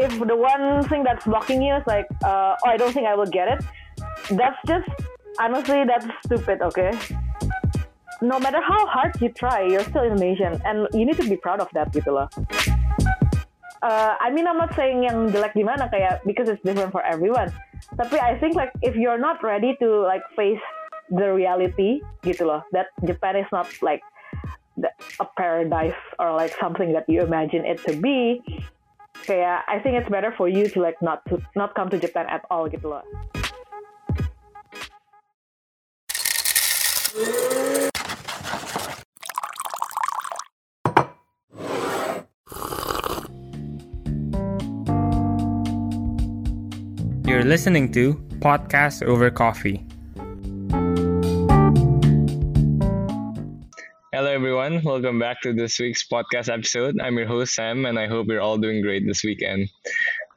if the one thing that's blocking you is like, uh, oh, I don't think I will get it, that's just honestly that's stupid. Okay. No matter how hard you try, you're still Indonesian, and you need to be proud of that gitu loh. Uh, I mean, I'm not saying yang jelek gimana kayak because it's different for everyone. Tapi I think like if you're not ready to like face the reality gitu loh, that Japan is not like a paradise or like something that you imagine it to be. Kayak uh, I think it's better for you to like not to not come to Japan at all gitu loh. You're listening to Podcast Over Coffee. Hello, everyone. Welcome back to this week's podcast episode. I'm your host, Sam, and I hope you're all doing great this weekend.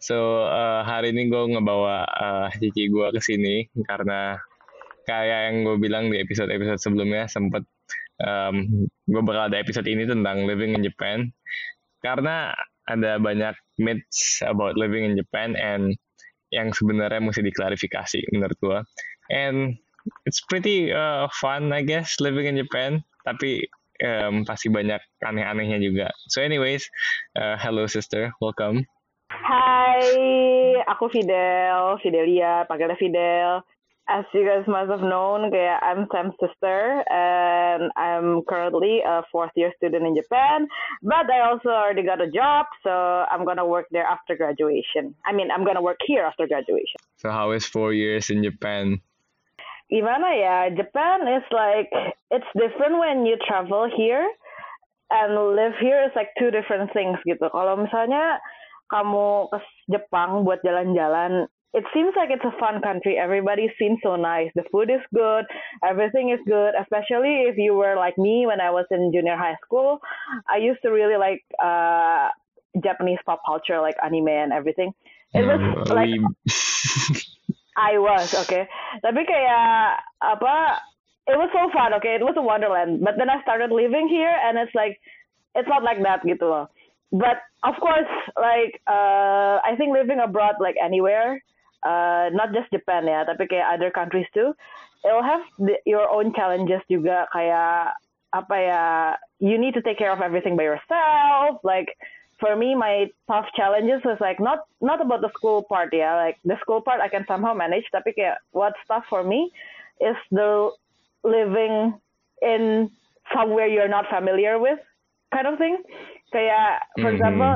So, uh, hari ini gue ngebawa uh, Cici gue ke sini karena kayak yang gue bilang di episode-episode sebelumnya sempet um, gue bakal ada episode ini tentang living in Japan karena ada banyak myths about living in Japan and yang sebenarnya mesti diklarifikasi menurut gue. And it's pretty uh, fun I guess living in Japan, tapi um, pasti banyak aneh-anehnya juga. So anyways, uh, hello sister, welcome. Hai, aku Fidel, Fidelia, panggilnya Fidel. As you guys must have known, kayak I'm Sam's sister, and I'm currently a fourth year student in Japan. But I also already got a job, so I'm gonna work there after graduation. I mean, I'm gonna work here after graduation. So how is four years in Japan? Gimana ya? Japan is like it's different when you travel here and live here is like two different things gitu. Kalau misalnya kamu ke Jepang buat jalan-jalan, it seems like it's a fun country. Everybody seems so nice. The food is good. Everything is good. Especially if you were like me when I was in junior high school. I used to really like uh, Japanese pop culture, like anime and everything. It was Uh, like I was okay. Tapi kayak apa? It was so fun. Okay, it was a wonderland. But then I started living here, and it's like it's not like that gitu loh. But of course, like uh, I think living abroad, like anywhere, uh, not just Japan ya, tapi kayak other countries too, it'll have the, your own challenges juga. Kayak apa ya? You need to take care of everything by yourself. Like for me, my tough challenges was like not not about the school part yeah. Like the school part I can somehow manage, tapi kayak what's tough for me is the living in somewhere you're not familiar with kind of thing. Kayak for Mhm. example,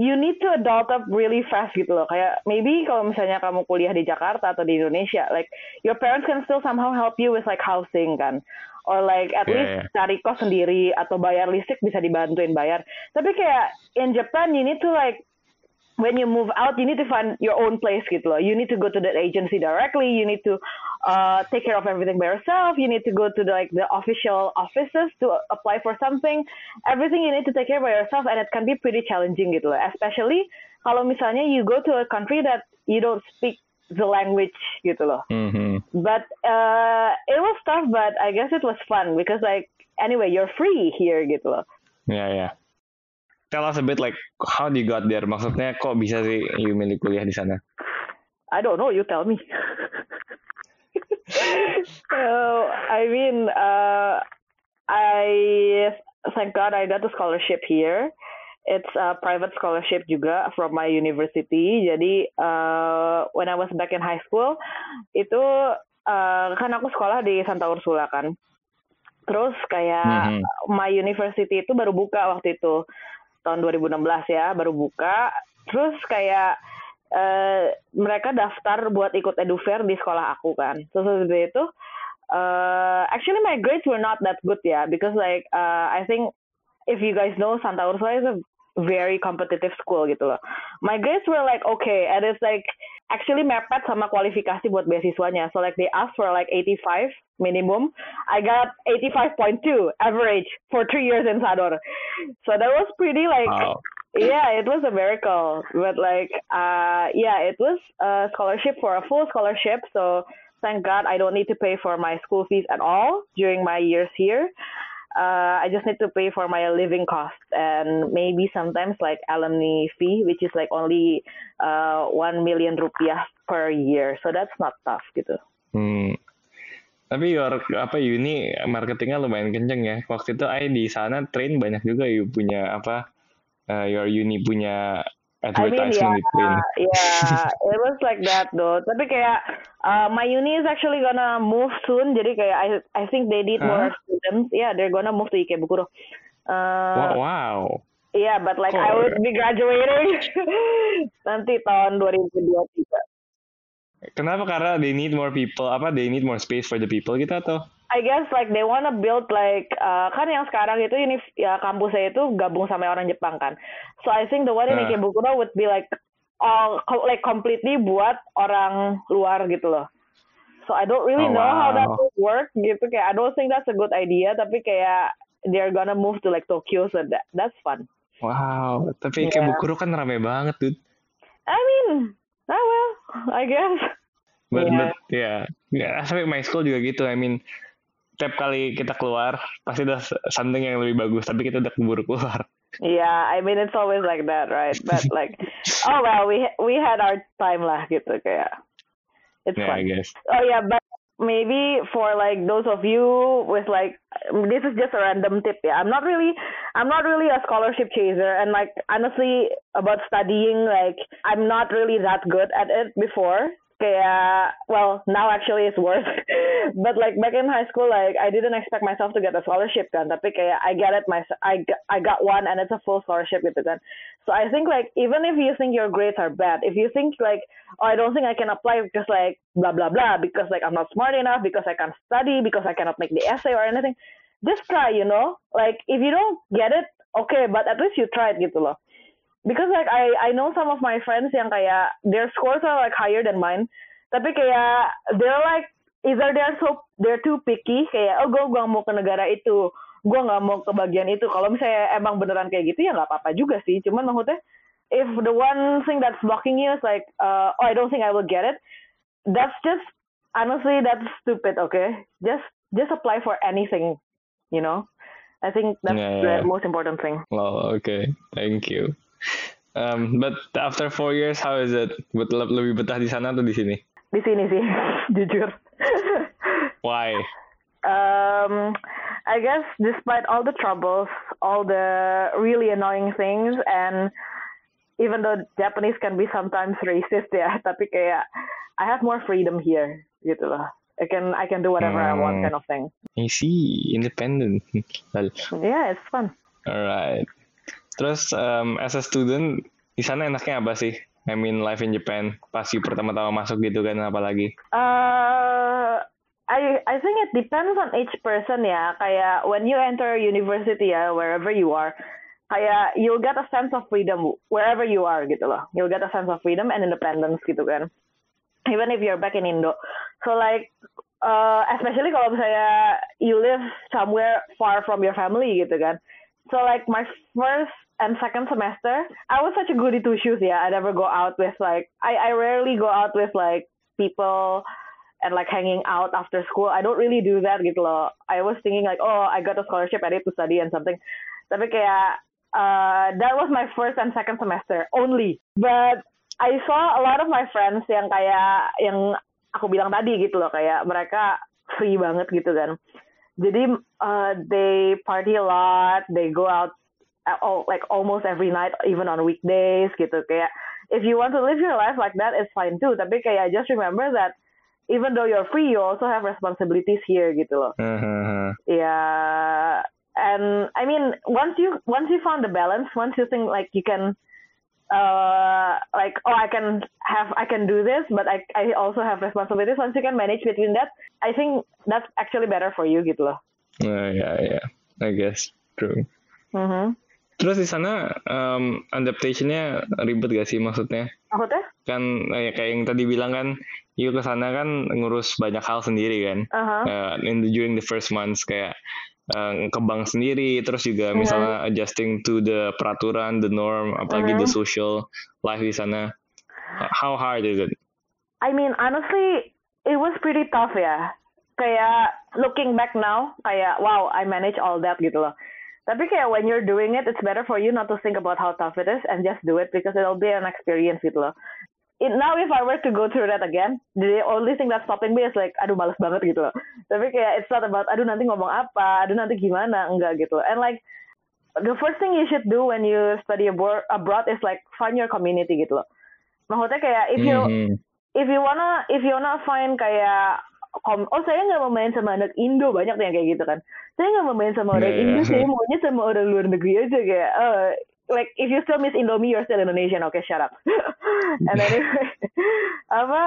you need to adult up really fast gitu loh. Kayak maybe kalau misalnya kamu kuliah di Jakarta atau di Indonesia, like your parents can still somehow help you with like housing kan. Or like at Yeah, least cari kos sendiri atau bayar listrik bisa dibantuin bayar. Tapi kayak in Japan you need to like when you move out, you need to find your own place gitu loh. You need to go to the agency directly. You need to uh, take care of everything by yourself. You need to go to the, like the official offices to apply for something. Everything you need to take care by yourself, and it can be pretty challenging gitu loh. Especially kalau misalnya you go to a country that you don't speak the language gitu loh. Mhm. But uh, it was tough, but I guess it was fun because like anyway, you're free here gitu loh. Ya ya. Tell us a bit like how you got there. Maksudnya kok bisa sih you milih kuliah di sana? I don't know. You tell me. so I mean, uh, I thank God I got a scholarship here. It's a private scholarship juga from my university. Jadi uh, when I was back in high school, itu uh, kan aku sekolah di Santa Ursula kan. Terus kayak Mhm. my university itu baru buka waktu itu tahun 2016 ya, baru buka. Terus kayak eh, mereka daftar buat ikut edufair di sekolah aku kan. Terus habis itu uh, actually my grades were not that good ya because like uh, I think if you guys know Santa Ursula is a very competitive school gitu loh. My grades were like okay and it's like actually mepet sama kualifikasi buat beasiswanya. So like they asked for like 85 minimum. I got 85.2 average for three years in Sador. So that was pretty like Wow. yeah, it was a miracle. But like, uh, yeah, it was a scholarship for a full scholarship. So thank God I don't need to pay for my school fees at all during my years here. Uh, I just need to pay for my living costs and maybe sometimes like alumni fee, which is like only uh, one million rupiah per year. So that's not tough gitu. Hmm. Tapi your apa uni marketingnya lumayan kenceng ya. Waktu itu I di sana train banyak juga you punya apa uh, your uni punya advertisement I mean, yeah, yeah, it was like that though. Tapi kayak uh, my uni is actually gonna move soon. Jadi kayak I I think they need huh? more students. Yeah, they're gonna move to Ikebukuro. Uh, wow. Yeah, but like cool. I would be graduating nanti tahun 2023. Kenapa? Karena they need more people. Apa? They need more space for the people gitu atau? I guess like they wanna build like uh, kan yang sekarang itu ini ya kampusnya itu gabung sama orang Jepang kan. So I think the one in Ikebukuro would be like all like completely buat orang luar gitu loh. So I don't really oh, know wow. how that would work gitu kayak I don't think that's a good idea tapi kayak they're gonna move to like Tokyo so that that's fun. Wow, tapi yeah. Ikebukuro kan rame banget tuh. I mean, oh well, I guess. But, yeah. but yeah, yeah, tapi my school juga gitu. I mean, setiap kali kita keluar pasti ada something yang lebih bagus tapi kita udah keburu keluar Yeah, I mean it's always like that, right? But like, oh well, we we had our time lah gitu kayak. It's yeah, fun. I guess. Oh yeah, but maybe for like those of you with like this is just a random tip yeah i'm not really i'm not really a scholarship chaser and like honestly about studying like i'm not really that good at it before kayak uh, well now actually it's worse. But like back in high school like I didn't expect myself to get a scholarship kan tapi kayak I get it my I I got one and it's a full scholarship gitu kan. So I think like even if you think your grades are bad if you think like oh I don't think I can apply because like blah blah blah because like I'm not smart enough because I can't study because I cannot make the essay or anything just try you know? Like if you don't get it okay but at least you tried gitu loh because like I I know some of my friends yang kayak their scores are like higher than mine tapi kayak they're like either they're so they're too picky kayak oh gue gue mau ke negara itu gue nggak mau ke bagian itu kalau misalnya emang beneran kayak gitu ya nggak apa-apa juga sih cuman maksudnya if the one thing that's blocking you is like uh, oh I don't think I will get it that's just honestly that's stupid okay just just apply for anything you know I think that's yeah, yeah. the most important thing. Oh, okay. Thank you. Um, but after four years, how is it? lebih betah di sana atau di sini? Di sini sih, jujur. Why? Um, I guess despite all the troubles, all the really annoying things, and even though Japanese can be sometimes racist ya, tapi kayak I have more freedom here, gitu loh. I can I can do whatever. I want, hmm. kind of thing. I see, independent. well, yeah, it's fun. Alright. Terus um, as a student di sana enaknya apa sih? I mean life in Japan pas you pertama-tama masuk gitu kan apalagi? Uh, I I think it depends on each person ya. Kayak when you enter university ya wherever you are, kayak you'll get a sense of freedom wherever you are gitu loh. You'll get a sense of freedom and independence gitu kan. Even if you're back in Indo. So like uh, especially kalau misalnya you live somewhere far from your family gitu kan. So like my first and second semester, I was such a goody two shoes. Yeah, I never go out with like I I rarely go out with like people and like hanging out after school. I don't really do that gitu loh. I was thinking like, oh, I got a scholarship, I need to study and something. Tapi kayak uh, that was my first and second semester only. But I saw a lot of my friends yang kayak yang aku bilang tadi gitu loh, kayak mereka free banget gitu kan. Jadi uh, they party a lot, they go out oh, like almost every night even on weekdays gitu kayak if you want to live your life like that it's fine too. Tapi kayak just remember that even though you're free you also have responsibilities here gitu loh. Uh-huh. yeah. And I mean once you once you found the balance once you think like you can uh like oh I can have I can do this but I I also have responsibilities once you can manage between that I think that's actually better for you gitu loh. Uh, yeah yeah. I guess. True. Mm-hmm. Terus di sana um, adaptationnya ribet gak sih maksudnya? Maksudnya? Kan eh, kayak yang tadi bilang kan, yuk ke sana kan ngurus banyak hal sendiri kan. Uh-huh. Uh, in the, during the first months kayak uh, ke bank sendiri, terus juga uh-huh. misalnya adjusting to the peraturan, the norm, apalagi uh-huh. the social life di sana. How hard is it? I mean honestly, it was pretty tough ya. kayak looking back now kayak wow I manage all that gitu loh tapi kayak when you're doing it it's better for you not to think about how tough it is and just do it because it'll be an experience gitu loh it, now if I were to go through that again, the only thing that's stopping me is like, aduh males banget gitu loh. Tapi kayak it's not about, aduh nanti ngomong apa, aduh nanti gimana, enggak gitu. And like the first thing you should do when you study abroad, abroad is like find your community gitu loh. Maksudnya kayak if you mm-hmm. if you wanna if you wanna find kayak kom oh saya nggak mau main sama anak Indo banyak yang kayak gitu kan saya nggak mau main sama orang yeah. Indo saya maunya sama orang luar negeri aja kayak uh, like if you still miss Indomie, you're still Indonesian. Okay, shut up. and anyway, apa?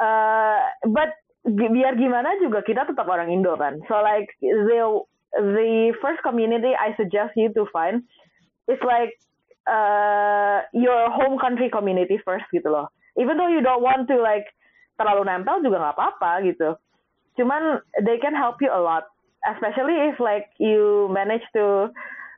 Uh, but biar gimana juga kita tetap orang Indo kan. So like the the first community I suggest you to find is like uh, your home country community first gitu loh. Even though you don't want to like terlalu nempel juga nggak apa-apa gitu. Cuman they can help you a lot, especially if like you manage to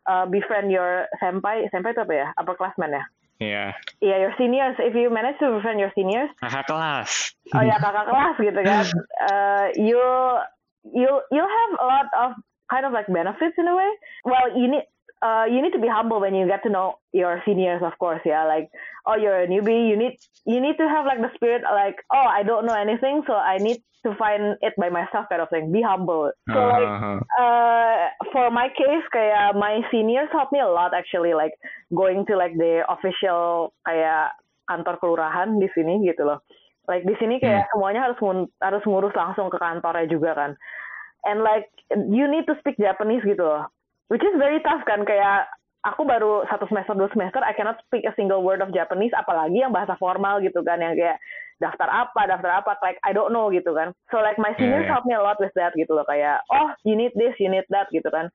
uh, befriend your senpai, senpai itu apa ya? Upperclassmen ya? Iya. Yeah. Iya, yeah, your seniors. If you manage to befriend your seniors. Kakak kelas. Oh ya, kakak kelas gitu kan. Uh, you you you'll have a lot of kind of like benefits in a way. Well, you need uh, you need to be humble when you get to know your seniors, of course. Yeah, like oh, you're a newbie. You need you need to have like the spirit, like oh, I don't know anything, so I need to find it by myself kind of thing. Be humble. So uh-huh. like uh, for my case, kayak my seniors helped me a lot actually. Like going to like the official kayak kantor kelurahan di sini gitu loh. Like di sini kayak hmm. semuanya harus harus ngurus langsung ke kantornya juga kan. And like you need to speak Japanese gitu loh. Which is very tough kan kayak aku baru satu semester dua semester I cannot speak a single word of Japanese apalagi yang bahasa formal gitu kan yang kayak daftar apa daftar apa like I don't know gitu kan so like my seniors yeah, yeah. help me a lot with that gitu loh kayak oh you need this you need that gitu kan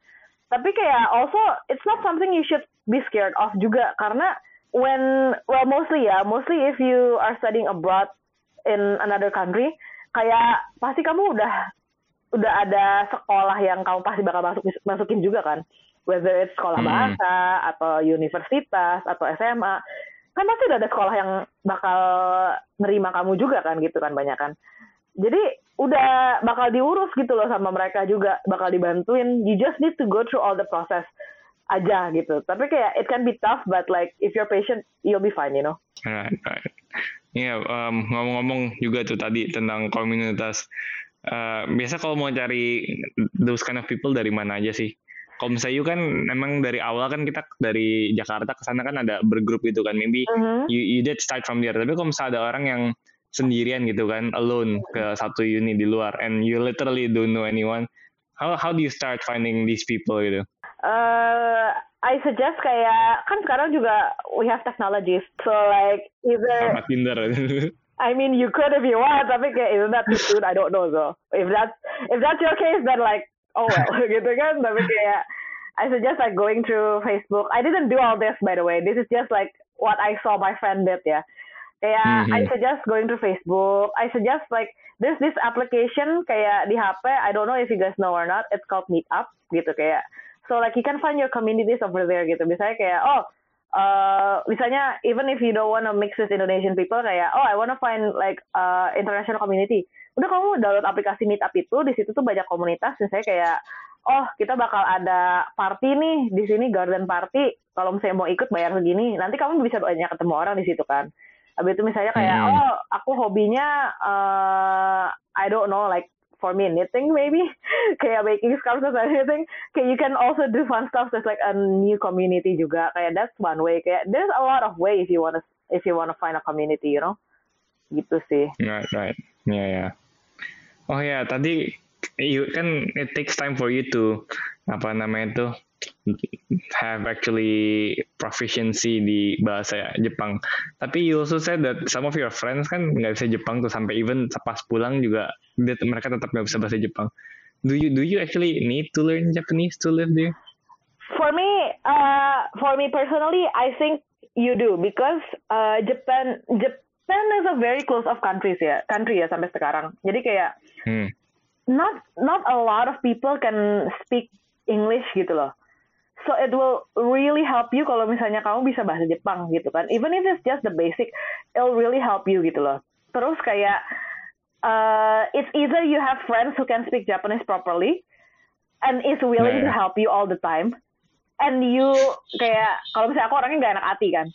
tapi kayak also it's not something you should be scared of juga karena when well mostly ya mostly if you are studying abroad in another country kayak pasti kamu udah udah ada sekolah yang kamu pasti bakal masuk masukin juga kan? Whether it's sekolah hmm. bahasa atau universitas atau SMA kan pasti udah ada sekolah yang bakal nerima kamu juga kan gitu kan banyak kan? Jadi udah bakal diurus gitu loh sama mereka juga. Bakal dibantuin. You just need to go through all the process aja gitu. Tapi kayak it can be tough but like if you're patient you'll be fine you know? Right right yeah, um, ngomong-ngomong juga tuh tadi tentang komunitas uh, biasa kalau mau cari those kind of people dari mana aja sih. Kalau misalnya you kan emang dari awal kan kita dari Jakarta ke sana kan ada bergrup gitu kan. Maybe uh-huh. you, you did start from there. Tapi kalau misalnya ada orang yang sendirian gitu kan alone ke satu unit di luar and you literally don't know anyone how how do you start finding these people gitu? Uh, I suggest kayak kan sekarang juga we have technologies so like either Sama Tinder I mean you could if you want tapi kayak isn't that too soon? I don't know so. If that's if that's your case then like oh well gitu kan? Tapi kayak I suggest like going through Facebook. I didn't do all this by the way. This is just like what I saw my friend did ya kayak mm-hmm. I suggest going to Facebook. I suggest like there's this application kayak di HP I don't know if you guys know or not. It's called Meetup gitu kayak. So like you can find your communities over there gitu. Misalnya kayak oh uh, misalnya even if you don't want to mix with Indonesian people kayak oh I want to find like uh, international community. Udah kamu download aplikasi Meetup itu di situ tuh banyak komunitas misalnya kayak oh kita bakal ada party nih di sini garden party kalau misalnya mau ikut bayar segini. Nanti kamu bisa banyak ketemu orang di situ kan. Habis itu misalnya kayak hmm. oh aku hobinya uh, I don't know like for me knitting maybe. Kayak baking scarves or anything kayak you can also do fun stuff. There's like a new community juga. Kayak that's one way. Kayak there's a lot of ways if you wanna if you wanna find a community you know? Gitu sih. Right right. Yeah, yeah. Oh ya, tadi you kan it takes time for you to apa namanya itu have actually proficiency di bahasa Jepang. Tapi you also said that some of your friends kan nggak bisa Jepang tuh sampai even pas pulang juga mereka tetap nggak bisa bahasa Jepang. Do you do you actually need to learn Japanese to live there? For me, uh, for me personally, I think you do because uh, Japan Japan is a very close of countries ya, country ya sampai sekarang. Jadi kayak hmm. not not a lot of people can speak English gitu loh. So it will really help you kalau misalnya kamu bisa bahasa Jepang gitu kan. Even if it's just the basic, it'll really help you gitu loh. Terus kayak uh, it's either you have friends who can speak Japanese properly and is willing Yeah. to help you all the time and you kayak kalau misalnya aku orangnya nggak enak hati kan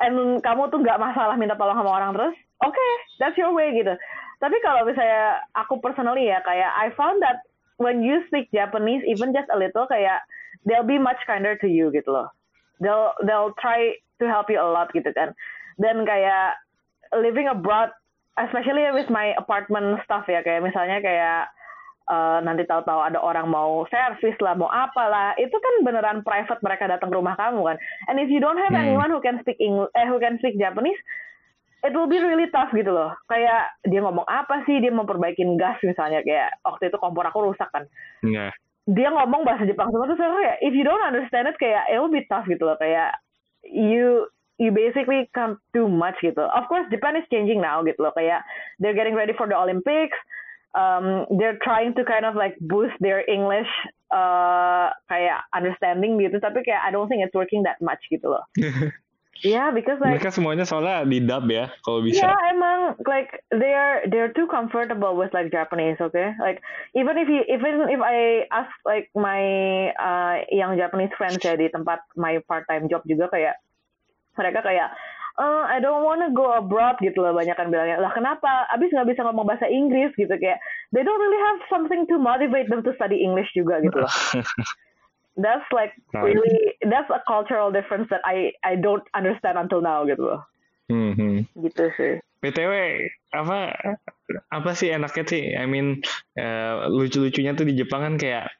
and kamu tuh nggak masalah minta tolong sama orang terus oke that's your way gitu tapi kalau misalnya aku personally ya kayak I found that when you speak Japanese even just a little kayak they'll be much kinder to you gitu loh. They'll they'll try to help you a lot gitu kan. Dan kayak living abroad especially with my apartment stuff ya kayak misalnya kayak eh, nanti tahu-tahu ada orang mau servis lah mau apalah itu kan beneran private mereka datang ke rumah kamu kan. And if you don't have Hmm. anyone who can speak English eh who can speak Japanese it will be really tough gitu loh kayak dia ngomong apa sih dia mau perbaikin gas misalnya kayak waktu itu kompor aku rusak kan Ya. dia ngomong bahasa Jepang semua terus aku kayak if you don't understand it kayak it will be tough gitu loh kayak you you basically can't do much gitu. Of course Japan is changing now gitu loh kayak they're getting ready for the Olympics. Um, they're trying to kind of like boost their English uh, kayak understanding gitu tapi kayak I don't think it's working that much gitu loh. Yeah, because like Mereka semuanya soalnya di dub ya, kalau bisa. Yeah, emang like they're they're too comfortable with like Japanese, okay? Like even if you even if I ask like my uh, yang Japanese friends ya di tempat my part time job juga kayak mereka kayak "Eh, I don't wanna go abroad gitu loh banyak kan bilangnya lah kenapa abis nggak bisa ngomong bahasa Inggris gitu kayak they don't really have something to motivate them to study English juga gitu loh that's like Right. really that's a cultural difference that I I don't understand until now gitu loh Hmm, hmm. gitu sih BTW apa apa sih enaknya sih? I mean eh, lucu-lucunya tuh di Jepang kan kayak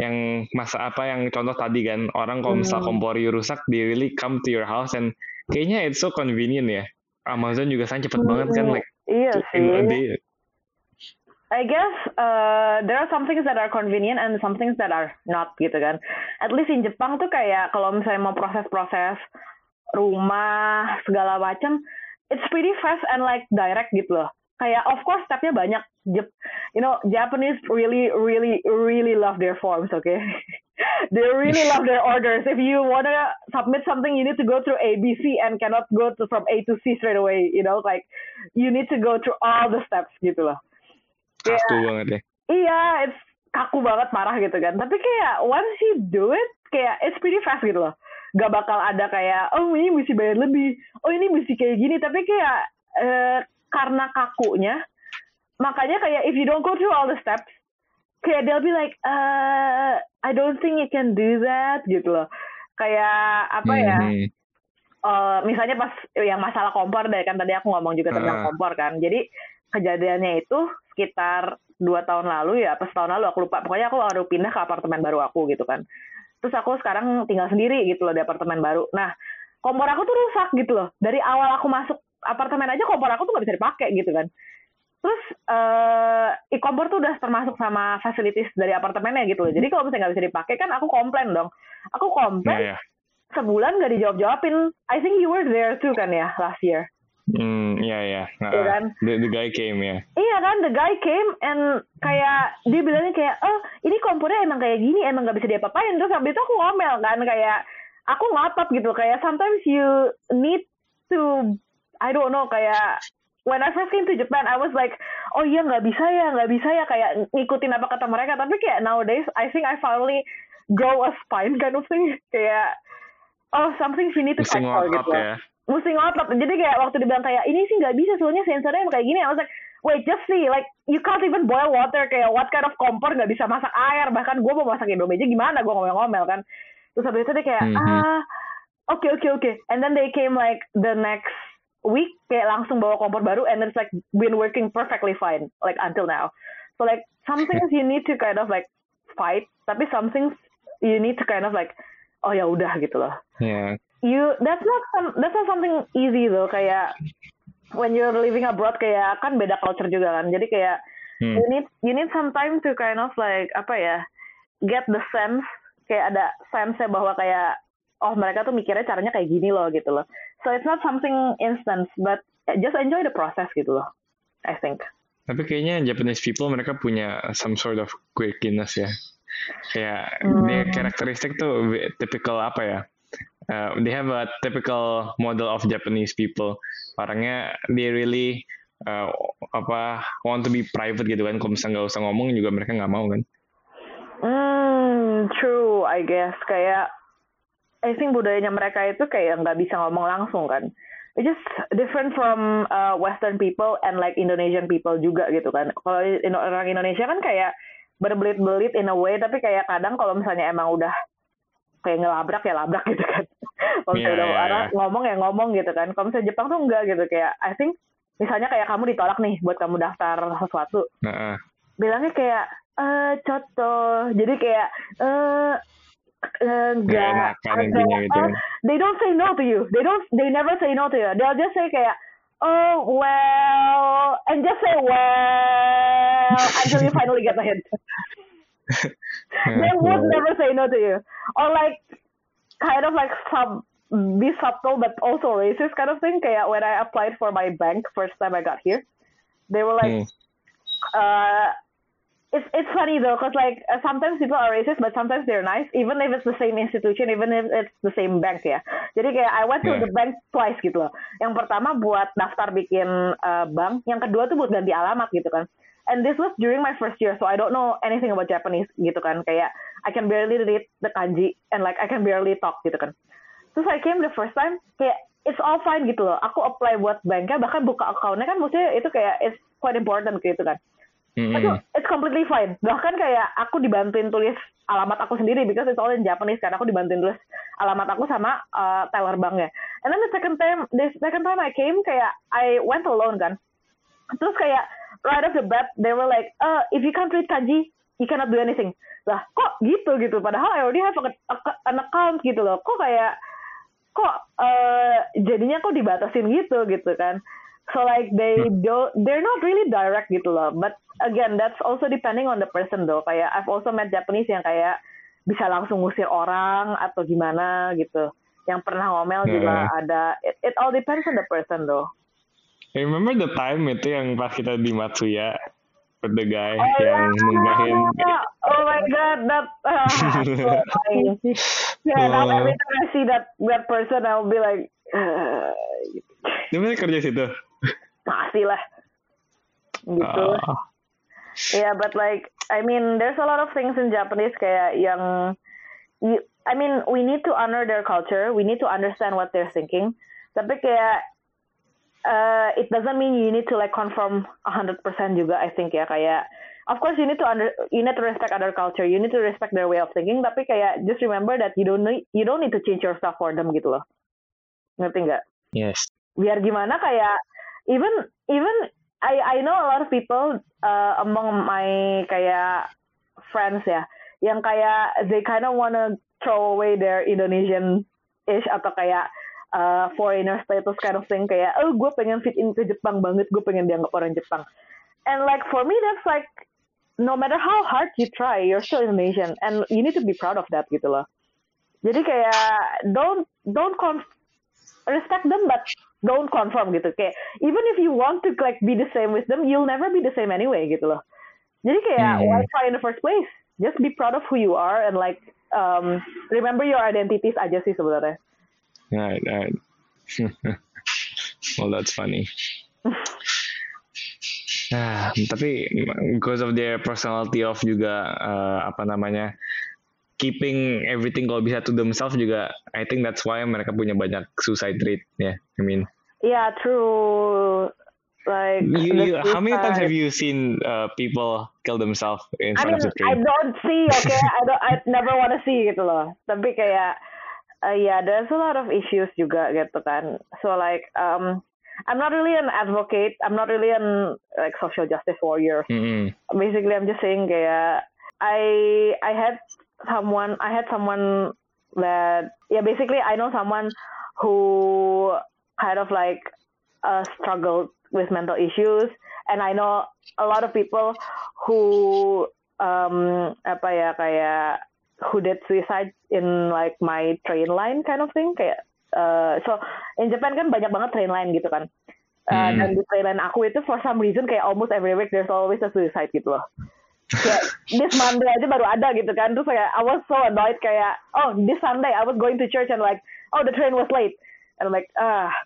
yang masa apa yang contoh tadi kan orang kalau misal Hmm. kompor you rusak they really come to your house and kayaknya it's so convenient ya. Amazon juga kan cepet banget kan Hmm, like iya sih. I guess uh, there are some things that are convenient and some things that are not gitu kan. At least in Jepang tuh kayak kalau misalnya mau proses-proses rumah segala macam, it's pretty fast and like direct gitu loh. Kayak of course stepnya banyak. Jap- you know Japanese really really really love their forms, okay? they really love their orders. If you wanna submit something, you need to go through A, B, C, and cannot go to from A to C straight away. You know, like you need to go through all the steps gitu loh. Kaku Yeah. banget ya. Iya, it's kaku banget parah gitu kan. Tapi kayak once you do it, kayak it's pretty fast gitu loh. Gak bakal ada kayak, oh ini mesti bayar lebih, oh ini mesti kayak gini. Tapi kayak eh, karena kakunya, makanya kayak if you don't go through all the steps, kayak they'll be like, uh, I don't think you can do that gitu loh. Kayak apa ya? Hmm, eh, misalnya pas yang masalah kompor deh kan tadi aku ngomong juga tentang Ah. kompor kan jadi kejadiannya itu sekitar dua tahun lalu ya apa setahun lalu aku lupa. Pokoknya aku baru pindah ke apartemen baru aku gitu kan. Terus aku sekarang tinggal sendiri gitu loh di apartemen baru. Nah kompor aku tuh rusak gitu loh. Dari awal aku masuk apartemen aja kompor aku tuh nggak bisa dipakai gitu kan. Terus eh i kompor tuh udah termasuk sama fasilitas dari apartemennya gitu loh. Jadi kalau misalnya nggak bisa dipakai kan aku komplain dong. Aku komplain ya. sebulan gak dijawab jawabin. I think you were there too kan ya last year. Hmm, ya ya. Nah, Iya kan? the, the guy came ya. Iya kan, the guy came and kayak dia bilangnya kayak, oh ini kompornya emang kayak gini, emang gak bisa diapa-apain. Terus habis itu aku ngomel kan kayak, aku ngotot gitu kayak sometimes you need to, I don't know kayak when I first came to Japan, I was like, oh iya nggak bisa ya, nggak bisa ya kayak ngikutin apa kata mereka. Tapi kayak nowadays, I think I finally grow a spine kind of thing. Kayak, oh something you need to ngotot gitu. ya. Mesti ngotot. Jadi kayak waktu dibilang kayak ini sih nggak bisa soalnya sensornya emang kayak gini. I was like, wait just see, like you can't even boil water kayak what kind of kompor nggak bisa masak air. Bahkan gue mau masak Indomie aja gimana gue ngomel-ngomel kan. Terus habis itu dia kayak Mhm. ah oke oke oke. And then they came like the next week kayak langsung bawa kompor baru and it's like been working perfectly fine like until now. So like some things you need to kind of like fight, tapi some things you need to kind of like oh ya udah gitu loh Ya. You that's not some, that's not something easy though kayak when you're living abroad kayak kan beda culture juga kan jadi kayak Hmm. you need you need some time to kind of like apa ya get the sense kayak ada sense bahwa kayak oh mereka tuh mikirnya caranya kayak gini loh gitu loh so it's not something instant but just enjoy the process gitu loh I think Tapi kayaknya Japanese people mereka punya some sort of quirkiness ya. Kayak Hmm. dia karakteristik tuh typical apa ya? Uh, they have a typical model of Japanese people. Orangnya they really uh, apa want to be private gitu kan kalau misalnya nggak usah ngomong juga mereka nggak mau kan Hmm, true, I guess. Kayak, I think budayanya mereka itu kayak nggak bisa ngomong langsung kan. It's just different from uh, Western people and like Indonesian people juga gitu kan. Kalau orang Indonesia kan kayak berbelit-belit in a way, tapi kayak kadang kalau misalnya emang udah kayak ngelabrak ya labrak gitu kan. kalau misalnya yeah, udah yeah, yeah. ngomong ya ngomong gitu kan. Kalau misalnya Jepang tuh enggak gitu kayak, I think misalnya kayak kamu ditolak nih buat kamu daftar sesuatu. Uh -uh. Bilangnya kayak eh contoh jadi kayak eh uh, enggak gitu. uh, they don't say no to you they don't they never say no to you they'll just say kayak oh well and just say well until you finally get the hint they would never say no to you or like kind of like sub be subtle but also racist kind of thing kayak when I applied for my bank first time I got here they were like hmm. uh it's it's funny though, cause like uh, sometimes people are racist, but sometimes they're nice, even if it's the same institution, even if it's the same bank ya. Jadi kayak I went to yeah. the bank twice gitu loh. Yang pertama buat daftar bikin uh, bank, yang kedua tuh buat ganti alamat gitu kan. And this was during my first year, so I don't know anything about Japanese gitu kan. Kayak I can barely read the kanji and like I can barely talk gitu kan. Terus I came the first time, kayak it's all fine gitu loh. Aku apply buat banknya, bahkan buka accountnya kan maksudnya itu kayak it's quite important gitu kan Mm-hmm. Itu it's completely fine. Bahkan kayak aku dibantuin tulis alamat aku sendiri because it's all in Japanese kan. Aku dibantuin tulis alamat aku sama uh, teller banknya. And then the second time, the second time I came kayak I went alone kan. Terus kayak right off the bat they were like, uh, if you can't read kanji, you cannot do anything. Lah kok gitu gitu. Padahal I already have an account gitu loh. Kok kayak kok uh, jadinya kok dibatasin gitu gitu kan. So like they hmm. don't, they're not really direct gitu loh. But again, that's also depending on the person though. Kayak I've also met Japanese yang kayak bisa langsung ngusir orang atau gimana gitu. Yang pernah ngomel yeah. juga ada. It, it all depends on the person though. I remember the time itu yang pas kita di Matsuya with the guy oh, yang yeah. munggahin. Oh my god, that uh, so yeah, now every time I see that that person, I'll be like. Uh, Dia kerja situ? Masih lah. Gitu. Uh. Yeah, but like I mean, there's a lot of things in Japanese kayak yang you, I mean, we need to honor their culture. We need to understand what they're thinking. Tapi kayak uh, it doesn't mean you need to like conform 100% juga I think ya kayak of course you need to under you need to respect other culture. You need to respect their way of thinking. Tapi kayak just remember that you don't need you don't need to change your stuff for them gitu loh. Ngerti nggak? Yes. Biar gimana kayak even even I I know a lot of people uh, among my kayak friends ya yang kayak they kind of wanna throw away their Indonesian ish atau kayak uh, foreigner status kind of thing kayak oh gue pengen fit in ke Jepang banget gue pengen dianggap orang Jepang. And like for me that's like no matter how hard you try you're still Indonesian and you need to be proud of that gitu loh. Jadi kayak don't don't respect them but don't conform gitu. Kayak even if you want to like be the same with them you'll never be the same anyway gitu loh. Jadi kayak hmm. why try in the first place? Just be proud of who you are and like um, remember your identities aja sih sebenarnya right right. Well that's funny. Nah, tapi because of their personality of juga uh, apa namanya keeping everything kalau bisa to themselves juga I think that's why mereka punya banyak suicide rate ya yeah, I mean. Yeah true. Like you, you how many times have you seen uh, people kill themselves in front I mean, of the train I don't see okay? I don't I never want to see gitu loh. Tapi kayak uh, yeah there's a lot of issues juga gitu kan. So like um I'm not really an advocate. I'm not really an like social justice warrior. Mm -hmm. basically I'm just saying kayak I I had someone I had someone that yeah basically I know someone who kind of like uh, struggled with mental issues. And I know a lot of people who um apa ya kayak who did suicide in like my train line kind of thing. Kayak uh, so in Japan kan banyak banget train line gitu kan. Uh, hmm. dan di train line aku itu for some reason kayak almost every week there's always a suicide gitu loh. Kayak this Monday aja baru ada gitu kan. Terus kayak I was so annoyed kayak oh this Sunday I was going to church and like oh the train was late. And I'm like ah.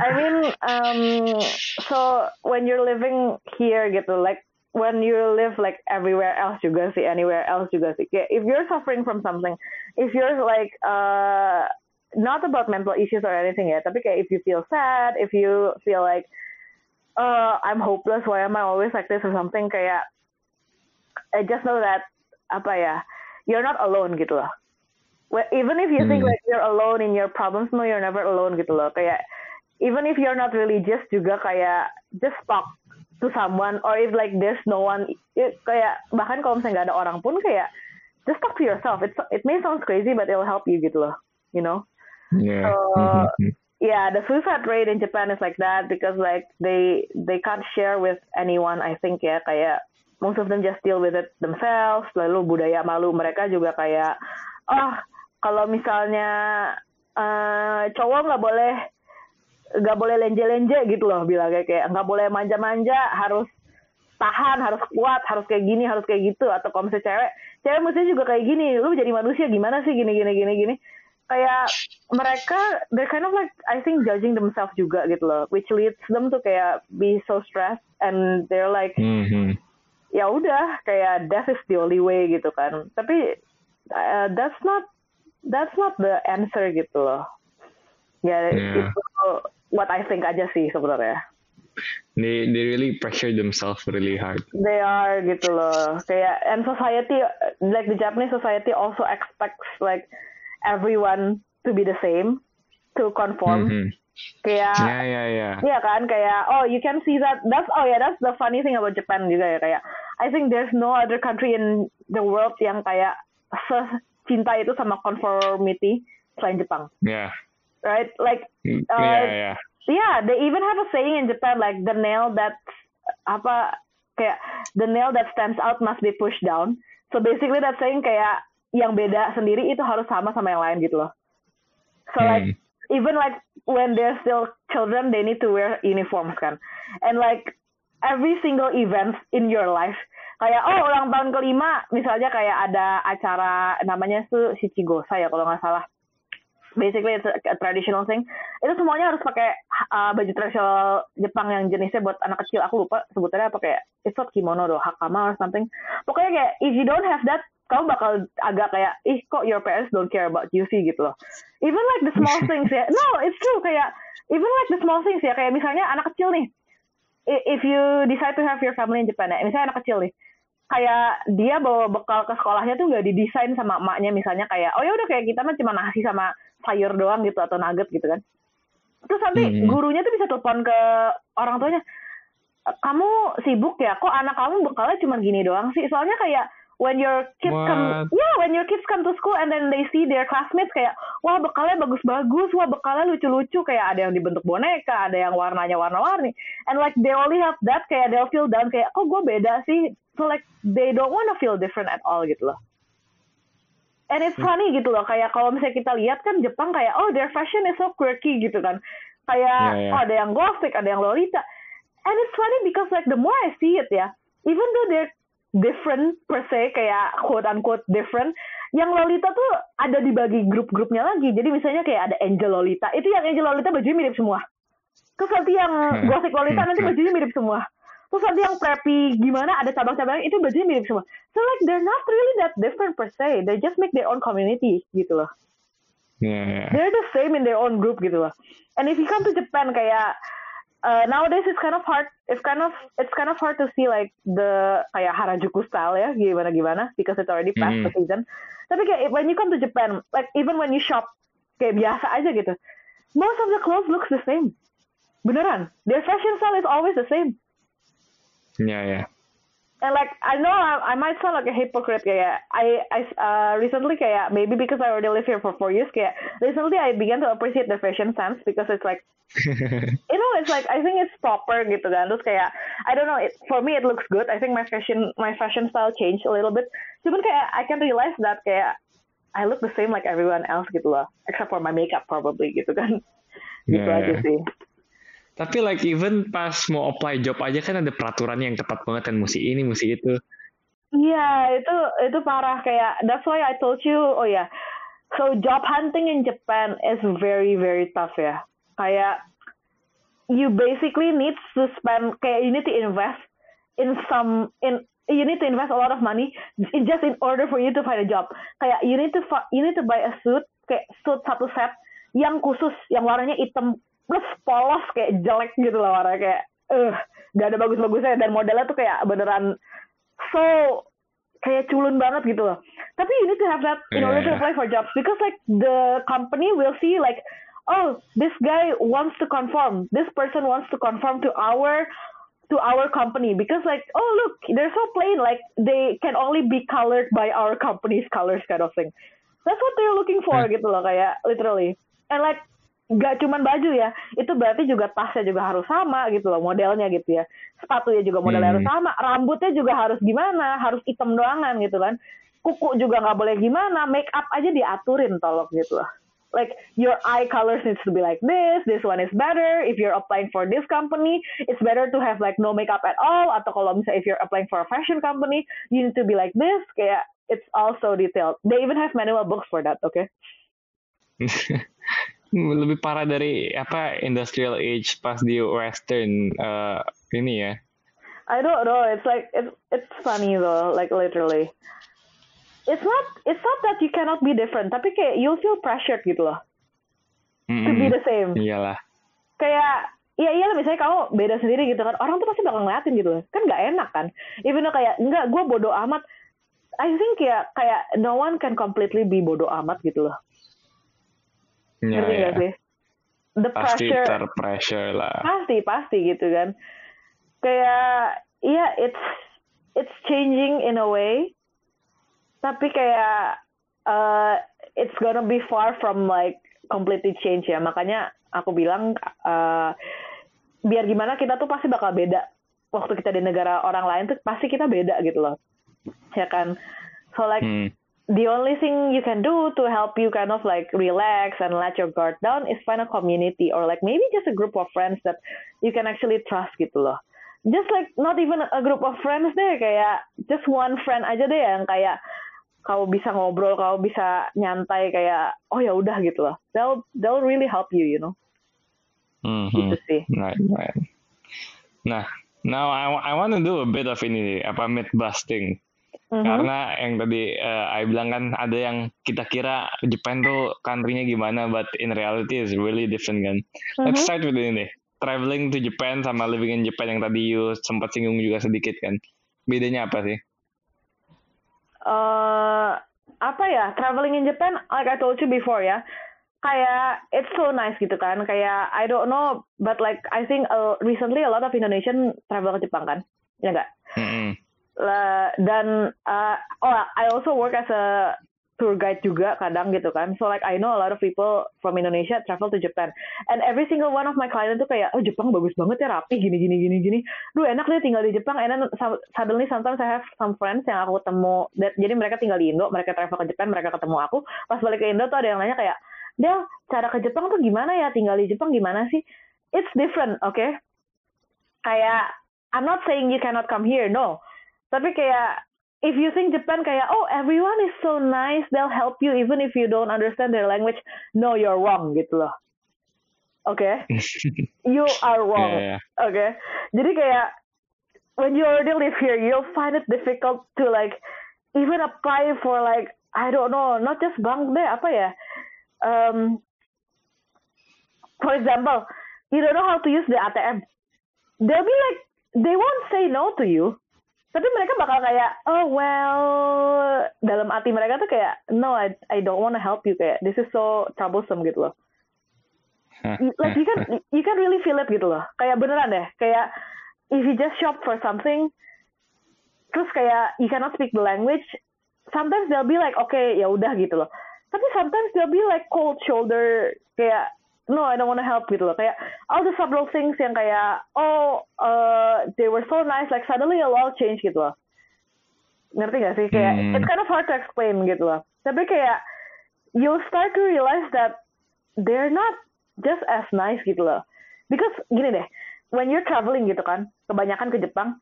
I mean, um, so when you're living here gitu, like when you live like everywhere else juga sih, anywhere else juga sih. Kayak if you're suffering from something, if you're like uh not about mental issues or anything ya, tapi kayak if you feel sad, if you feel like uh I'm hopeless, why am I always like this or something kayak I just know that apa ya, you're not alone gitu loh. Well, even if you think Hmm. like you're alone in your problems, no, you're never alone gitu loh. Kayak even if you're not religious juga kayak just talk to someone or if like there's no one it, kayak bahkan kalau misalnya nggak ada orang pun kayak just talk to yourself. It's it may sound crazy but it'll help you gitu loh. You know? Yeah. Uh, Mhm. Yeah, the suicide rate in Japan is like that because like they they can't share with anyone. I think ya kayak most of them just deal with it themselves. Lalu budaya malu mereka juga kayak oh kalau misalnya eh, cowok nggak boleh nggak boleh lenje-lenje gitu loh bilangnya kayak nggak boleh manja-manja harus tahan harus kuat harus kayak gini harus kayak gitu atau kalau misalnya cewek cewek mestinya juga kayak gini lu jadi manusia gimana sih gini gini gini gini kayak mereka they're kind of like I think judging themselves juga gitu loh which leads them to kayak be so stressed and they're like Mhm. ya udah kayak death is the only way gitu kan tapi uh, that's not that's not the answer gitu loh ya Yeah. itu what I think aja sih sebenarnya They they really pressure themselves really hard. they are gitu loh kayak and society like the Japanese society also expects like everyone to be the same to conform Mhm. kayak Yeah, yeah, yeah. Iya kan kayak oh you can see that that's oh yeah that's the funny thing about Japan juga ya kayak I think there's no other country in the world yang kayak cinta itu sama conformity selain Jepang Yeah. Right? Like Mm, Uh, yeah, yeah. yeah they even have a saying in Japan like the nail that apa kayak the nail that stands out must be pushed down. So basically that saying kayak yang beda sendiri itu harus sama sama yang lain gitu loh. So like Hmm. even like when they're still children they need to wear uniforms kan? And like every single event in your life kayak oh ulang tahun kelima misalnya kayak ada acara namanya tuh Shichigosa ya kalau nggak salah basically it's a, a traditional thing. Itu semuanya harus pakai uh, baju tradisional Jepang yang jenisnya buat anak kecil. Aku lupa sebutannya apa kayak it's not kimono doh hakama or something. Pokoknya kayak if you don't have that kamu bakal agak kayak ih kok your parents don't care about you sih gitu loh. Even like the small things ya. No it's true kayak even like the small things ya. Kayak misalnya anak kecil nih. If you decide to have your family in Japan ya misalnya anak kecil nih. Kayak dia bawa bekal ke sekolahnya tuh nggak didesain sama emaknya misalnya kayak oh ya udah kayak kita mah cuma nasi sama sayur doang gitu atau nugget gitu kan. Terus nanti Hmm. gurunya tuh bisa telepon ke orang tuanya "E, kamu sibuk ya? Kok anak kamu bekalnya cuma gini doang sih? Soalnya kayak when your kids come What? yeah when your kids come to school and then they see their classmates kayak wah bekalnya bagus-bagus wah bekalnya lucu-lucu. Kayak ada yang dibentuk boneka ada yang warnanya warna-warni. And like they only have that kayak they'll feel down kayak kok gue beda sih? So like they don't wanna feel different at all gitu loh and it's funny gitu loh kayak kalau misalnya kita lihat kan Jepang kayak oh their fashion is so quirky gitu kan kayak Yeah, yeah. oh ada yang gothic ada yang lolita and it's funny because like the more I see it ya even though they're different per se kayak quote unquote different yang lolita tuh ada dibagi grup-grupnya lagi jadi misalnya kayak ada angel lolita itu yang angel lolita bajunya mirip semua terus nanti yang Hmm. gothic lolita nanti Hmm. bajunya mirip semua terus nanti yang preppy gimana ada cabang-cabang itu bajunya mirip semua so like they're not really that different per se they just make their own community gitu loh Yeah, they're the same in their own group gitu loh. And if you come to Japan kayak uh, nowadays it's kind of hard it's kind of it's kind of hard to see like the kayak Harajuku style ya gimana gimana because it's already past the Mhm. season. Tapi kayak when you come to Japan like even when you shop kayak biasa aja gitu. Most of the clothes looks the same. Beneran. Their fashion style is always the same. Yeah, yeah. And like I know I, I might sound like a hypocrite kayak I I uh, recently kayak maybe because I already live here for four years kayak recently I began to appreciate the fashion sense because it's like you know it's like I think it's proper gitu kan. Terus kayak I don't know it, for me it looks good. I think my fashion my fashion style changed a little bit. Cuman kayak I can realize that kayak I look the same like everyone else gitu loh. Except for my makeup probably gitu kan. Gitu Yeah, aja yeah. sih Tapi like even pas mau apply job aja kan ada peraturan yang ketat banget kan mesti ini mesti itu. Iya, itu itu parah kayak that's why I told you, oh ya. So job hunting in Japan is very very tough ya. Kayak you basically need to spend kayak you need to invest in some in you need to invest a lot of money just in order for you to find a job. Kayak you need to you need to buy a suit kayak suit satu set yang khusus yang warnanya hitam plus polos kayak jelek gitu loh warnanya kayak eh uh, gak ada bagus-bagusnya. Dan modelnya tuh kayak beneran so kayak culun banget gitu loh. Tapi you need to have that in order to apply for jobs. Because like the company will see like oh this guy wants to conform. This person wants to conform to our to our company. Because like oh look they're so plain. Like they can only be colored by our company's colors kind of thing. That's what they're looking for hmm. gitu loh kayak literally. And like gak cuman baju ya itu berarti juga tasnya juga harus sama gitu loh modelnya gitu ya. Sepatunya juga modelnya hmm. harus sama rambutnya juga harus gimana harus hitam doangan gitu kan. Kuku juga nggak boleh gimana make up aja diaturin tolong gitu loh. Like your eye colors needs to be like this this one is better if you're applying for this company it's better to have like no makeup at all atau kalau misalnya if you're applying for a fashion company you need to be like this kayak it's also detailed. They even have manual books for that okay lebih parah dari apa industrial age pas di western uh, ini ya. I don't know it's like it's it's funny though like literally. It's not it's not that you cannot be different tapi kayak you feel pressured gitu loh. Mm-hmm. to be the same. Iyalah. Kayak Iya iya misalnya kamu beda sendiri gitu kan orang tuh pasti bakal ngeliatin gitu loh. Kan nggak enak kan? Even though kayak enggak gue bodoh amat. I think ya kayak no one can completely be bodoh amat gitu loh ya, ngerti ya. sih? The pasti pressure terpressure lah. Pasti pasti gitu kan. Kayak iya yeah, it's it's changing in a way. Tapi kayak uh, it's gonna be far from like completely change ya. Makanya aku bilang uh, biar gimana kita tuh pasti bakal beda. Waktu kita di negara orang lain tuh pasti kita beda gitu loh. Ya kan? So like hmm. The only thing you can do to help you kind of like relax and let your guard down is find a community or like maybe just a group of friends that you can actually trust gitu loh just like not even a group of friends deh kayak just one friend aja deh yang kayak kau bisa ngobrol, kau bisa nyantai kayak oh ya udah gitu loh. They'll they'll really help you, you know. Mm-hmm. Gitu sih. Right, right. Nah, now I I want to do a bit of ini apa myth busting. Mm-hmm. Karena yang tadi uh, I bilang kan ada yang kita kira Japan tuh country-nya gimana, but in reality is really different kan. Mm-hmm. Let's start with ini deh. Traveling to Japan sama living in Japan yang tadi you sempat singgung juga sedikit kan. Bedanya apa sih? uh, apa ya traveling in Japan like I told you before ya kayak it's so nice gitu kan kayak I don't know but like I think uh, recently a lot of Indonesian travel ke Jepang kan ya enggak mm-hmm. Dan uh, oh I also work as a tour guide juga kadang gitu kan. So like I know a lot of people from Indonesia travel to Japan. And every single one of my client tuh kayak, oh Jepang bagus banget ya rapi gini gini gini gini. Duh enak deh tinggal di Jepang. And then suddenly sometimes I have some friends yang aku ketemu. That, jadi mereka tinggal di Indo, mereka travel ke Jepang, mereka ketemu aku. Pas balik ke Indo tuh ada yang nanya kayak, Del, cara ke Jepang tuh gimana ya? Tinggal di Jepang gimana sih? It's different, oke? Okay? Kayak, I'm not saying you cannot come here, no. Tapi kayak if you think Japan kayak oh everyone is so nice they'll help you even if you don't understand their language no you're wrong gitu loh oke okay? you are wrong yeah, yeah. oke okay? jadi kayak when you already live here you'll find it difficult to like even apply for like I don't know not just bank deh apa ya um, for example you don't know how to use the ATM they'll be like they won't say no to you tapi mereka bakal kayak oh well dalam hati mereka tuh kayak no I I don't wanna help you kayak this is so troublesome gitu loh. Like you can you can really feel it gitu loh. Kayak beneran deh kayak if you just shop for something terus kayak you cannot speak the language sometimes they'll be like okay ya udah gitu loh. Tapi sometimes they'll be like cold shoulder kayak no I don't want to help gitu loh. Kayak all the subtle things yang kayak oh uh, they were so nice like suddenly a lot change gitu loh. Ngerti gak sih? Kayak hmm. it's kind of hard to explain gitu loh. Tapi kayak you'll start to realize that they're not just as nice gitu loh. Because gini deh when you're traveling gitu kan kebanyakan ke Jepang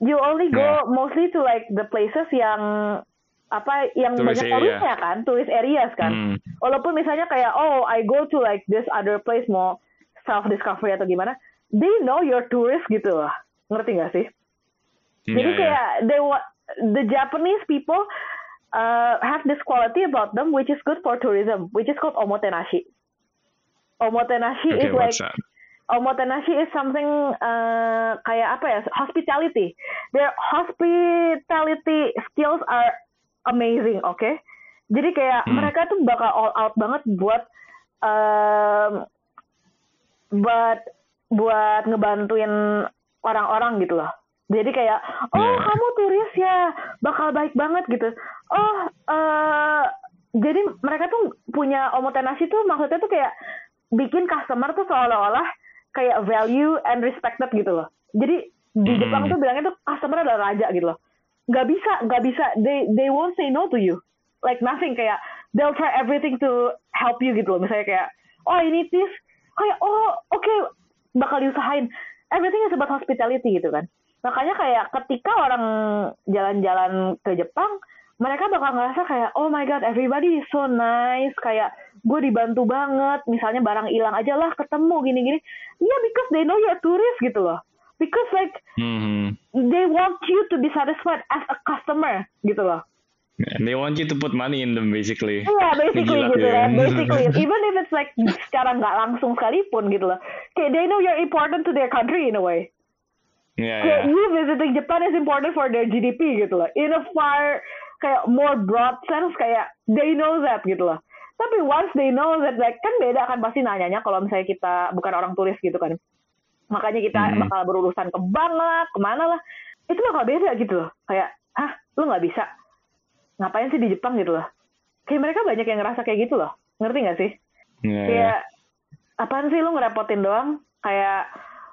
you only go yeah. mostly to like the places yang apa yang tourist banyak turisnya kan, tourist areas kan. Hmm. Walaupun misalnya kayak oh I go to like this other place mau self discovery atau gimana, they know you're tourist gitu loh ngerti gak sih Iya, jadi iya. kayak they wa- the Japanese people uh, have this quality about them which is good for tourism which is called omotenashi omotenashi Okay, is like that? omotenashi is something uh, kayak apa ya hospitality their hospitality skills are amazing oke jadi kayak Hmm. mereka tuh bakal all out banget buat um, buat buat ngebantuin orang-orang gitu loh jadi kayak oh Yeah. kamu turis ya bakal baik banget gitu oh eh jadi mereka tuh punya omotenashi tuh maksudnya tuh kayak bikin customer tuh seolah-olah kayak value and respected gitu loh. Jadi di Hmm. Jepang tuh bilangnya tuh customer adalah raja gitu loh. Gak bisa, gak bisa. They they won't say no to you. Like nothing kayak they'll try everything to help you gitu loh. Misalnya kayak oh ini this kayak oh oke bakal diusahain. Everything is about hospitality gitu kan. Makanya kayak ketika orang jalan-jalan ke Jepang, mereka bakal ngerasa kayak oh my god everybody is so nice kayak gue dibantu banget misalnya barang hilang aja lah ketemu gini-gini iya because they know you're tourist gitu loh because like Mhm. they want you to be satisfied as a customer gitu loh And they want you to put money in them basically. Iya, basically Gila gitu ya. kan. Basically, even if it's like secara nggak langsung sekalipun gitu loh. Kayak they know you're important to their country in a way. Yeah, Kayak yeah. you visiting Japan is important for their GDP gitu loh. In a far kayak more broad sense kayak they know that gitu loh. Tapi once they know that like kan beda kan pasti nanyanya kalau misalnya kita bukan orang turis gitu kan. Makanya kita Mhm. bakal berurusan ke bank lah, ke mana lah. Itu bakal beda gitu loh. Kayak, hah lu nggak bisa? Ngapain sih di Jepang gitu loh. Kayak mereka banyak yang ngerasa kayak gitu loh. Ngerti nggak sih? Yeah, yeah. kayak apaan sih lu ngerepotin doang kayak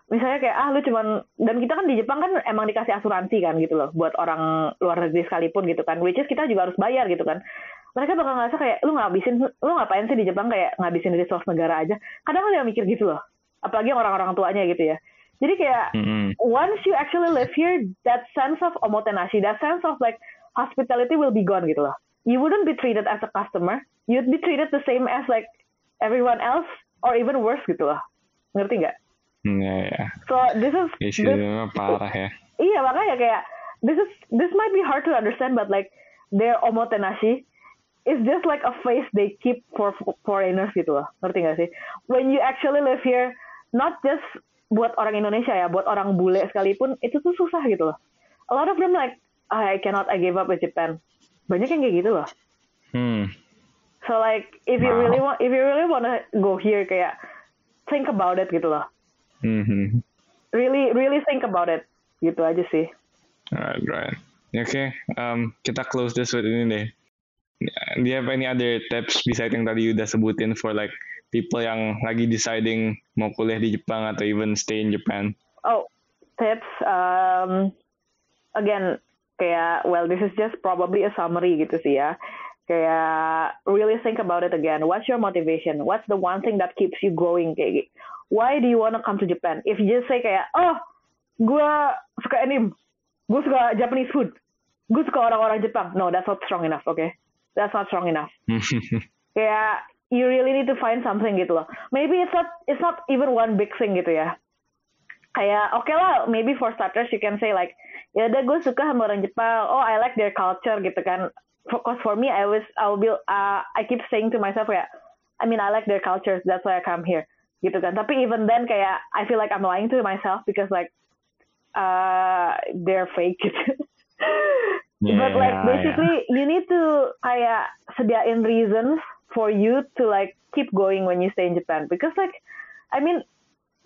misalnya kayak ah lu cuman dan kita kan di Jepang kan emang dikasih asuransi kan gitu loh buat orang luar negeri sekalipun gitu kan which is kita juga harus bayar gitu kan mereka bakal ngerasa kayak lu ngabisin lu ngapain sih di Jepang kayak ngabisin resource negara aja kadang ada yang mikir gitu loh apalagi orang-orang tuanya gitu ya jadi kayak Mhm. once you actually live here, that sense of omotenashi, that sense of like hospitality will be gone gitu loh. You wouldn't be treated as a customer. You'd be treated the same as like everyone else or even worse gitu loh. Ngerti nggak? Yeah, yeah. So this is Issue this, memang parah ya. iya makanya kayak this is this might be hard to understand but like their omotenashi is just like a face they keep for foreigners gitu loh. Ngerti nggak sih? When you actually live here, not just buat orang Indonesia ya, buat orang bule sekalipun itu tuh susah gitu loh. A lot of them like I cannot I gave up with Japan. Banyak yang kayak gitu loh. Hmm. So like if you Wow. really want if you really wanna go here kayak think about it gitu loh. Mhm. Really really think about it. Gitu aja sih. Alright, right. Oke, um, kita close this with ini deh. Do you have any other tips besides yang tadi udah sebutin for like people yang lagi deciding mau kuliah di Jepang atau even stay in Japan? Oh, tips. Um, again, kayak well, this is just probably a summary gitu sih ya. Kayak really think about it again. What's your motivation? What's the one thing that keeps you going? Kayak. Why do you wanna come to Japan? If you just say kayak, oh, gue suka anime, gue suka Japanese food, gue suka orang-orang Jepang. No, that's not strong enough. Okay, that's not strong enough. kayak you really need to find something gitu loh. Maybe it's not it's not even one big thing gitu ya. Kayak oke lah, maybe for starters you can say like, ya udah gue suka sama orang Jepang. Oh, I like their culture gitu kan. Because for me, I was I will be uh, I keep saying to myself kayak, I mean I like their cultures, that's why I come here gitu kan. Tapi even then kayak I feel like I'm lying to myself because like uh they're fake gitu. But like Yeah, basically you need to kayak sediain reasons for you to like keep going when you stay in Japan? Because like I mean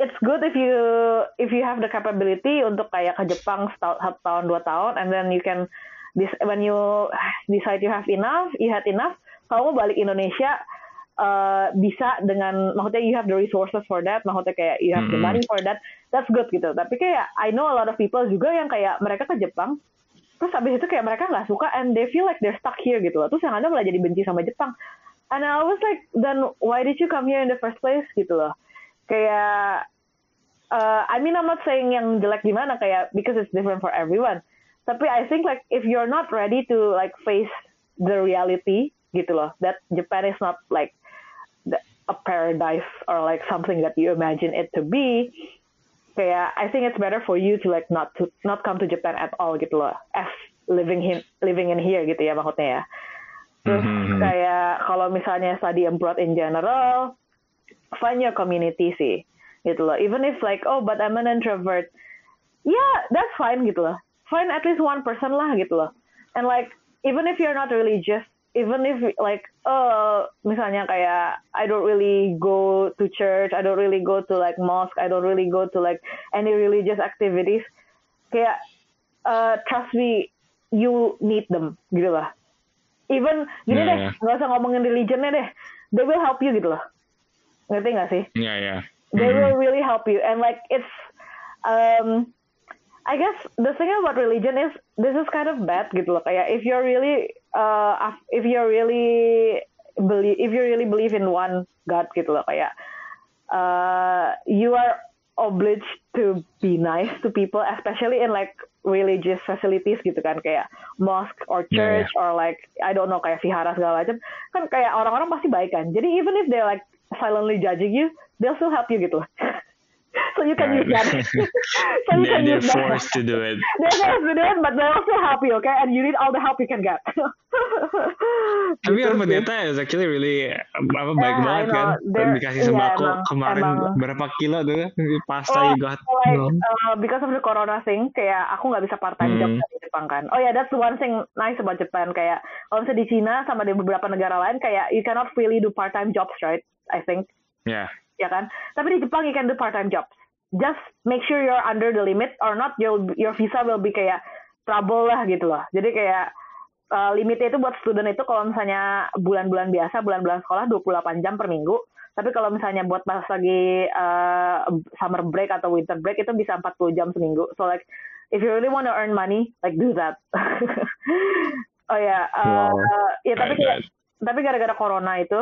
it's good if you if you have the capability untuk kayak ke Jepang setahun, satu tahun dua tahun and then you can this when you decide you have enough you had enough kamu balik Indonesia uh, bisa dengan maksudnya you have the resources for that maksudnya kayak you have the Mm-mm. money for that that's good gitu. Tapi kayak I know a lot of people juga yang kayak mereka ke Jepang terus abis itu kayak mereka nggak suka and they feel like they're stuck here gitu loh. Terus yang ada malah jadi benci sama Jepang and I was like then why did you come here in the first place? Gitu loh. Kayak uh, I mean I'm not saying yang jelek gimana kayak because it's different for everyone. Tapi I think like if you're not ready to like face the reality gitu loh that Japan is not like the, a paradise or like something that you imagine it to be kayak I think it's better for you to like not to not come to Japan at all gitu loh as living in living in here gitu ya maksudnya ya terus Mhm. kayak kalau misalnya study abroad in general find your community sih gitu loh. Even if like oh but I'm an introvert yeah that's fine gitu loh. Find at least one person lah gitu loh. And like even if you're not religious even if like uh misalnya kayak I don't really go to church I don't really go to like mosque I don't really go to like any religious activities kayak uh, trust me you need them gitu lah even gini Yeah, deh yeah. nggak usah ngomongin religionnya deh they will help you gitu loh ngerti nggak sih Ya ya. they Mhm. will really help you and like it's um I guess the thing about religion is this is kind of bad gitu loh kayak if you're really uh if you're really believe if you really believe in one God gitu loh kayak uh you are obliged to be nice to people especially in like religious facilities gitu kan kayak mosque or Yeah, church or like I don't know kayak vihara segala macam kan kayak orang-orang pasti baik kan. Jadi even if they like silently judging you they'll still help you gitu. loh so you can use that so you can they're use that forced to do it. they're forced to do it but they'll still help you okay and you need all the help you can get Tapi Gitu orang sih. pendeta is actually really apa baik Yeah, banget kan. They're- Dikasih sembako emang- kemarin emang. berapa kilo tuh pasta Oh, you got. like No. uh, because of the corona thing kayak aku nggak bisa part time job Hmm. di Jepang kan oh ya yeah, that's one thing nice about Japan kayak kalau misalnya di Cina sama di beberapa negara lain kayak you cannot freely do part time jobs right I think Ya. Ya kan? Tapi di Jepang you can do part time jobs. Just make sure you're under the limit or not your your visa will be kayak trouble lah gitu loh. Jadi kayak uh, limitnya itu buat student itu kalau misalnya bulan-bulan biasa bulan-bulan sekolah 28 jam per minggu. Tapi kalau misalnya buat pas lagi uh, summer break atau winter break itu bisa 40 jam seminggu. So like if you really want to earn money like do that. Oh ya uh, Wow. ya tapi Right, kayak right. tapi gara-gara corona itu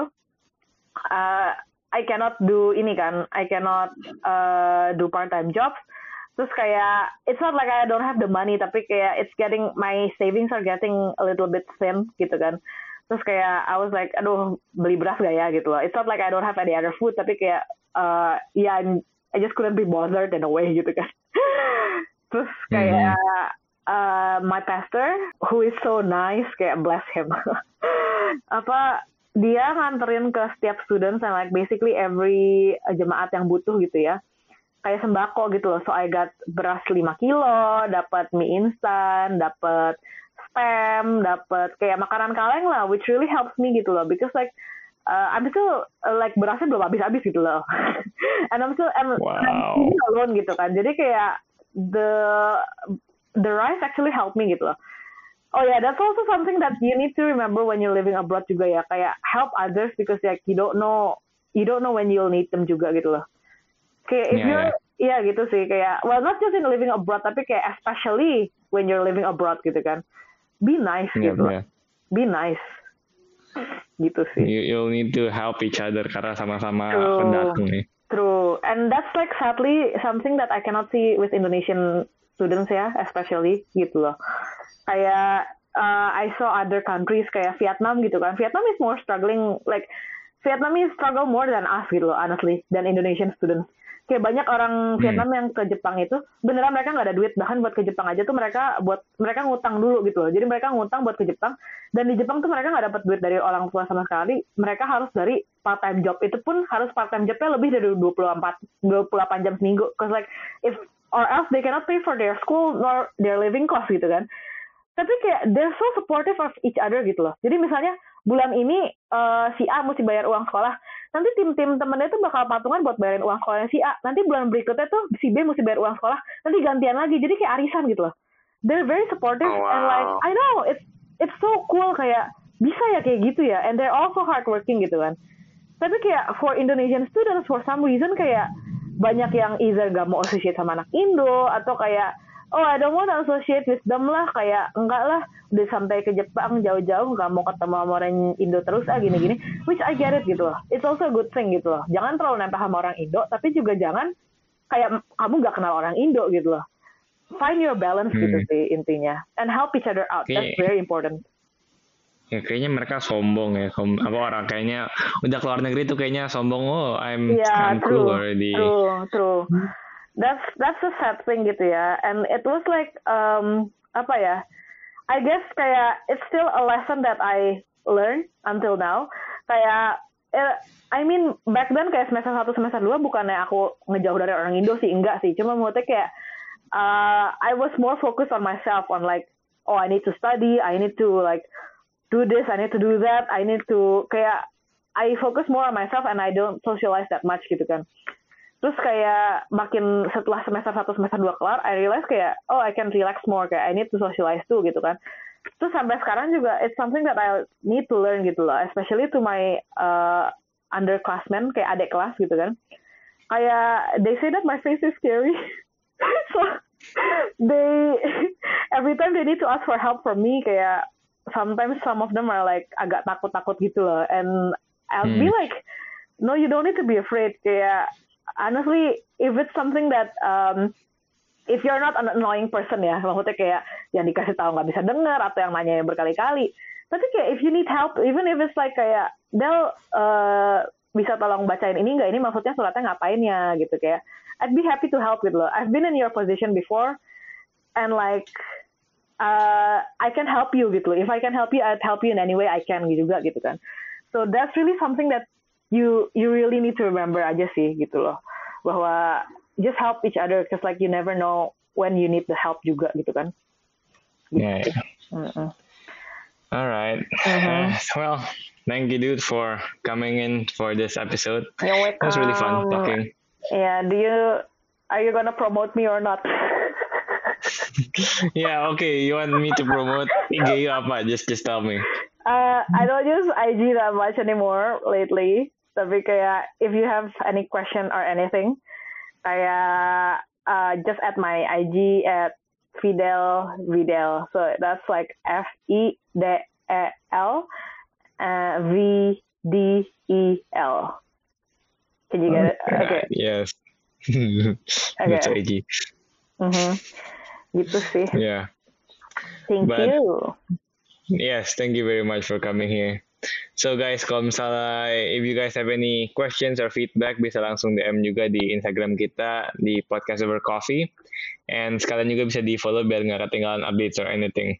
uh, I cannot do ini kan. I cannot uh, do part time jobs terus kayak it's not like I don't have the money tapi kayak it's getting my savings are getting a little bit thin gitu kan. Terus kayak I was like aduh beli beras gak ya? Gitu loh. It's not like I don't have any other food tapi kayak uh, ya I'm- I just couldn't be bothered in a way gitu kan. Terus kayak uh, my pastor who is so nice kayak bless him. Apa dia nganterin ke setiap student and like basically every uh, jemaat yang butuh gitu ya. Kayak sembako gitu loh. So I got beras 5 kilo dapat mie instan dapat spam dapat kayak makanan kaleng lah which really helps me gitu loh. Because like uh, I'm still uh, like berasnya belum habis-habis gitu loh. And I'm still and, Wow. I'm alone gitu kan. Jadi kayak the the rice actually helped me gitu loh Oh yeah, that's also something that you need to remember when you're living abroad juga ya. Kayak help others because like you don't know you don't know when you'll need them juga gitu loh. Kayak if Yeah, you're iya gitu sih kayak well not just in living abroad tapi kayak especially when you're living abroad gitu kan. Be nice Ya, gitu. ya. loh. Be nice. Gitu sih. You, you'll need to help each other karena sama-sama pendatang nih. True. And that's like sadly something that I cannot see with Indonesian students ya, especially gitu loh. Kayak uh, I saw other countries kayak Vietnam gitu kan. Vietnam is more struggling like Vietnamese struggle more than us gitu loh, honestly, than Indonesian students. Kayak banyak orang Vietnam yang ke Jepang itu beneran mereka nggak ada duit bahkan buat ke Jepang aja tuh mereka buat mereka ngutang dulu gitu loh. Jadi mereka ngutang buat ke Jepang dan di Jepang tuh mereka nggak dapat duit dari orang tua sama sekali. Mereka harus dari part time job itu pun harus part time jobnya lebih dari 24 28 jam seminggu. Cause like if or else they cannot pay for their school nor their living cost gitu kan. Tapi kayak they're so supportive of each other gitu loh. Jadi misalnya bulan ini eh, si A mesti bayar uang sekolah, nanti tim-tim temennya tuh bakal patungan buat bayarin uang sekolahnya si A. Nanti bulan berikutnya tuh si B mesti bayar uang sekolah, nanti gantian lagi. Jadi kayak arisan gitu loh. They're very supportive Oh, and like wow. I know it's it's so cool kayak bisa ya kayak gitu ya. And they're also hardworking gitu kan. Tapi kayak for Indonesian students for some reason kayak banyak yang either gak mau associate sama anak Indo atau kayak oh I don't want to associate with them lah kayak enggak lah udah sampai ke Jepang jauh-jauh nggak mau ketemu sama orang Indo terus ah gini-gini which I get it gitu loh it's also a good thing gitu loh jangan terlalu nempel sama orang Indo tapi juga jangan kayak kamu nggak kenal orang Indo gitu loh find your balance gitu Hmm. sih intinya and help each other out that's very important Ya kayaknya mereka sombong ya. Kom- apa orang kayaknya udah keluar negeri tuh kayaknya sombong. Oh, I'm Iya, I'm true, cool already. true, true. That's that's a sad thing gitu ya. And it was like um apa ya? I guess kayak it's still a lesson that I learned until now. Kayak eh, I mean back then kayak semester satu semester dua bukannya aku ngejauh dari orang Indo sih enggak sih. Cuma menurutnya kayak uh, I was more focused on myself on like oh I need to study I need to like do this I need to do that I need to kayak I focus more on myself and I don't socialize that much gitu kan terus kayak makin setelah semester satu semester dua kelar I realize kayak oh I can relax more kayak I need to socialize too gitu kan. Terus sampai sekarang juga it's something that I need to learn gitu loh especially to my uh, underclassmen kayak adik kelas gitu kan. Kayak they say that my face is scary. So they every time they need to ask for help from me kayak sometimes some of them are like agak takut-takut gitu loh. And I'll hmm. be like no you don't need to be afraid. Kayak honestly if it's something that um, if you're not an annoying person ya maksudnya kayak yang dikasih tahu nggak bisa dengar atau yang nanya berkali-kali. Tapi kayak if you need help even if it's like kayak Del uh, bisa tolong bacain ini nggak? Ini maksudnya suratnya ngapain ya? Gitu kayak I'd be happy to help gitu loh. I've been in your position before and like uh, I can help you gitu if I can help you I'd help you in any way I can juga gitu kan. So that's really something that you you really need to remember aja sih gitu loh. Bahwa just help each other because like you never know when you need the help juga gitu kan. Yeah, yeah. Mm -mm. all right. uh, well thank you dude for coming in for this episode. You're welcome. it was really fun talking. Yeah do you are you gonna promote me or not? Yeah okay you want me to promote IG you apa? Just just tell me. Uh, I don't use IG that much anymore lately tapi kayak if you have any question or anything kayak uh, just at my IG at Fidel Videl. So that's like F E D E L uh, V D E L. Can you get it? Okay. Yes. Okay. that's IG mm-hmm. gitu sih yeah. Thank but, you. yes thank you very much for coming here So guys, kalau misalnya if you guys have any questions or feedback bisa langsung DM juga di Instagram kita di podcast over coffee. And sekalian juga bisa di follow biar nggak ketinggalan updates or anything.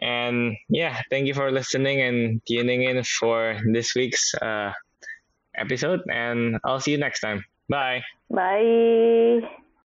And yeah, thank you for listening and tuning in for this week's uh, episode. And I'll see you next time. Bye. Bye.